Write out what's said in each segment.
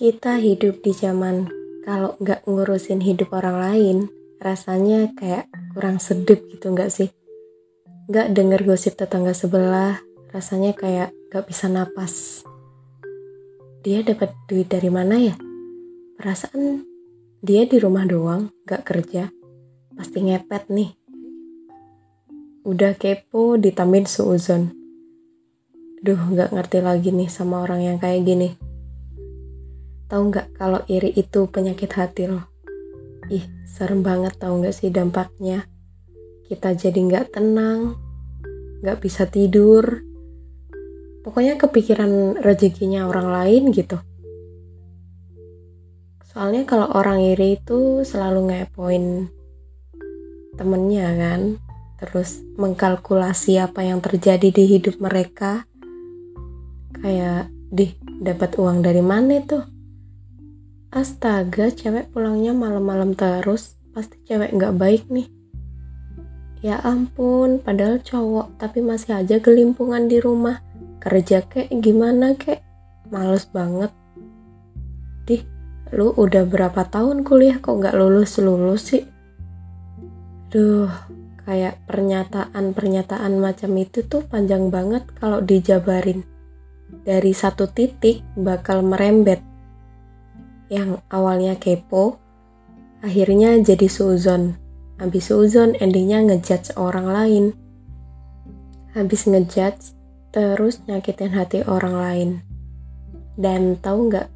Kita hidup di zaman kalau nggak ngurusin hidup orang lain, rasanya kayak kurang sedep gitu nggak sih? Nggak denger gosip tetangga sebelah, rasanya kayak nggak bisa napas. Dia dapat duit dari mana ya? Perasaan dia di rumah doang, nggak kerja. Pasti ngepet nih. Udah kepo ditambahin suuzon. Duh, nggak ngerti lagi nih sama orang yang kayak gini. Tahu nggak kalau iri itu penyakit hati loh. Ih, serem banget tahu nggak sih dampaknya. Kita jadi nggak tenang, nggak bisa tidur. Pokoknya kepikiran rezekinya orang lain gitu. Soalnya kalau orang iri itu selalu ngepoin temennya kan. Terus mengkalkulasi apa yang terjadi di hidup mereka. Kayak, dih, dapat uang dari mana tuh? Astaga, cewek pulangnya malam-malam terus. Pasti cewek nggak baik nih. Ya ampun, padahal cowok, tapi masih aja gelimpungan di rumah. Kerja kek, gimana kek? Males banget. Dih, lu udah berapa tahun kuliah kok nggak lulus-lulus sih? Duh, kayak pernyataan-pernyataan macam itu tuh panjang banget kalau dijabarin. Dari satu titik bakal merembet. Yang awalnya kepo, akhirnya jadi suzon. Habis suzon endingnya ngejudge orang lain. Habis ngejudge, terus nyakitin hati orang lain. Dan tahu nggak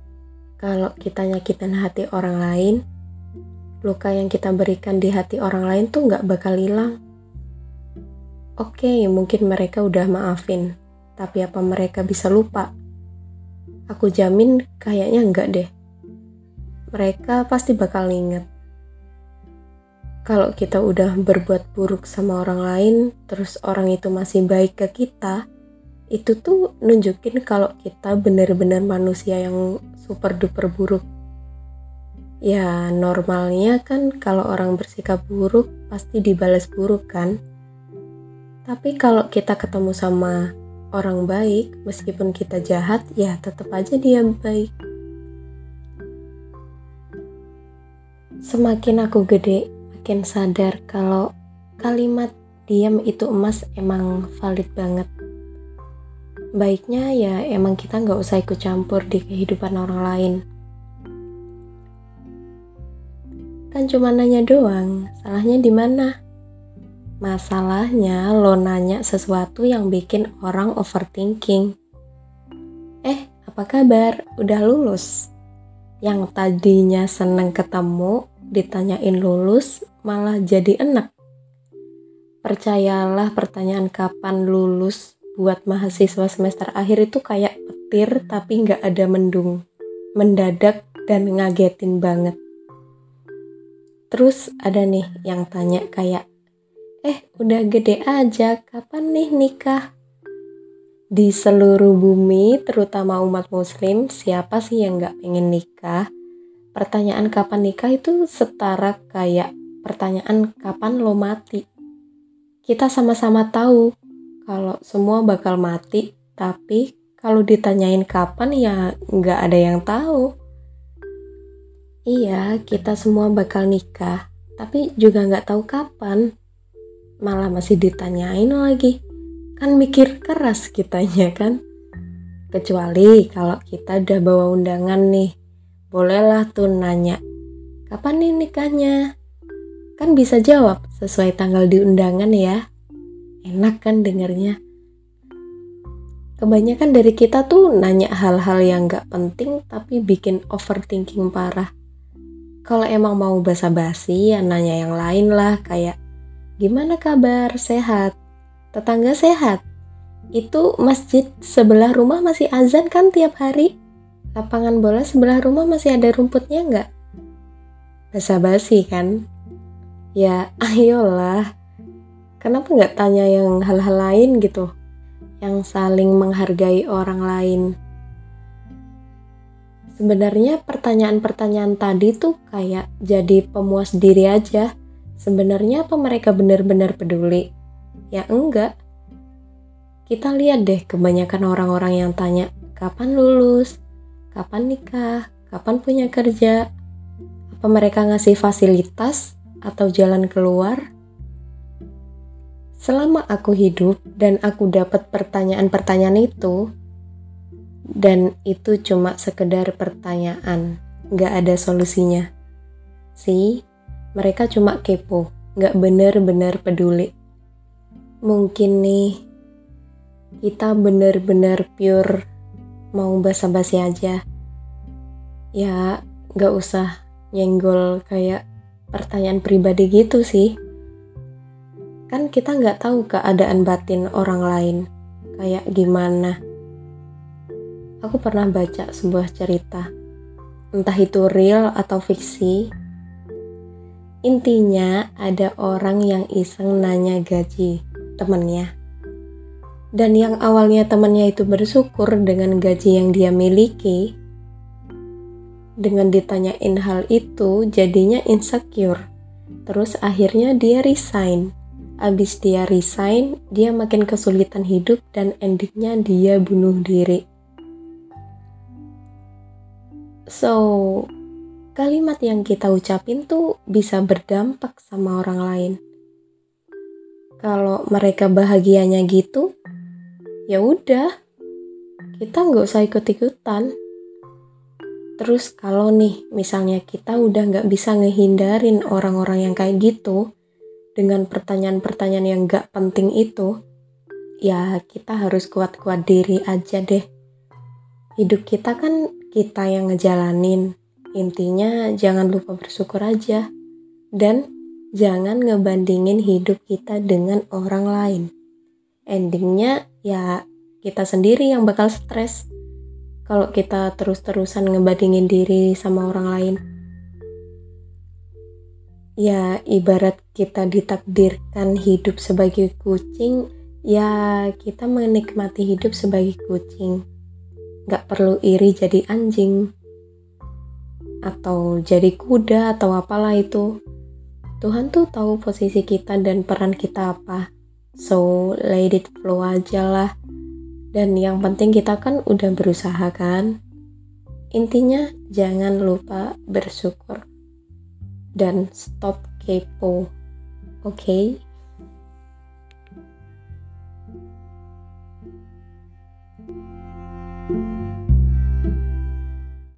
kalau kita nyakitin hati orang lain, luka yang kita berikan di hati orang lain tuh nggak bakal hilang. Oke, mungkin mereka udah maafin, tapi apa mereka bisa lupa? Aku jamin kayaknya enggak deh. Mereka pasti bakal inget. Kalau kita udah berbuat buruk sama orang lain, terus orang itu masih baik ke kita, itu tuh nunjukin kalau kita bener-bener manusia yang super duper buruk Ya normalnya kan kalau orang bersikap buruk pasti dibalas buruk kan. Tapi kalau kita ketemu sama orang baik, meskipun kita jahat, ya tetap aja dia baik. Semakin aku gede, makin sadar kalau kalimat diam itu emas emang valid banget. Baiknya ya emang kita nggak usah ikut campur di kehidupan orang lain Kan cuma nanya doang, salahnya di mana? Masalahnya lo nanya sesuatu yang bikin orang overthinking. Eh, apa kabar? Udah lulus? Yang tadinya seneng ketemu, ditanyain lulus, malah jadi enak. Percayalah pertanyaan kapan lulus buat mahasiswa semester akhir itu kayak petir tapi nggak ada mendung. Mendadak dan ngagetin banget. Terus ada nih yang tanya kayak, eh udah gede aja, kapan nih nikah? Di seluruh bumi, terutama umat muslim, siapa sih yang gak pengen nikah? Pertanyaan kapan nikah itu setara kayak pertanyaan kapan lo mati. Kita sama-sama tahu kalau semua bakal mati, tapi kalau ditanyain kapan ya nggak ada yang tahu. Iya, kita semua bakal nikah, tapi juga nggak tahu kapan. Malah masih ditanyain lagi. Kan mikir keras kitanya kan? Kecuali kalau kita udah bawa undangan nih, bolehlah tuh nanya, kapan nih nikahnya? Kan bisa jawab sesuai tanggal di undangan ya. Enak kan dengernya? Kebanyakan dari kita tuh nanya hal-hal yang gak penting tapi bikin overthinking parah kalau emang mau basa-basi ya nanya yang lain lah kayak gimana kabar sehat tetangga sehat itu masjid sebelah rumah masih azan kan tiap hari lapangan bola sebelah rumah masih ada rumputnya nggak basa-basi kan ya ayolah kenapa nggak tanya yang hal-hal lain gitu yang saling menghargai orang lain Sebenarnya pertanyaan-pertanyaan tadi tuh kayak jadi pemuas diri aja. Sebenarnya apa mereka benar-benar peduli? Ya enggak. Kita lihat deh kebanyakan orang-orang yang tanya, kapan lulus? Kapan nikah? kapan punya kerja, apa mereka ngasih fasilitas atau jalan keluar. Selama aku hidup dan aku dapat pertanyaan-pertanyaan itu, dan itu cuma sekedar pertanyaan, gak ada solusinya. Sih, mereka cuma kepo, gak bener-bener peduli. Mungkin nih, kita bener-bener pure mau basa-basi aja. Ya, gak usah nyenggol kayak pertanyaan pribadi gitu sih. Kan kita nggak tahu keadaan batin orang lain kayak gimana. Aku pernah baca sebuah cerita. Entah itu real atau fiksi. Intinya ada orang yang iseng nanya gaji temennya dan yang awalnya temennya itu bersyukur dengan gaji yang dia miliki dengan ditanyain hal itu jadinya insecure terus akhirnya dia resign Abis dia resign, dia makin kesulitan hidup dan endingnya dia bunuh diri. So, kalimat yang kita ucapin tuh bisa berdampak sama orang lain. Kalau mereka bahagianya gitu, ya udah, kita nggak usah ikut-ikutan. Terus kalau nih, misalnya kita udah nggak bisa ngehindarin orang-orang yang kayak gitu, dengan pertanyaan-pertanyaan yang gak penting itu, ya kita harus kuat-kuat diri aja deh. Hidup kita kan kita yang ngejalanin. Intinya jangan lupa bersyukur aja. Dan jangan ngebandingin hidup kita dengan orang lain. Endingnya ya kita sendiri yang bakal stres kalau kita terus-terusan ngebandingin diri sama orang lain. Ya ibarat kita ditakdirkan hidup sebagai kucing ya kita menikmati hidup sebagai kucing. Gak perlu iri jadi anjing atau jadi kuda atau apalah itu. Tuhan tuh tahu posisi kita dan peran kita apa so let it flow aja lah dan yang penting kita kan udah berusaha kan intinya jangan lupa bersyukur dan stop kepo. Oke? Okay?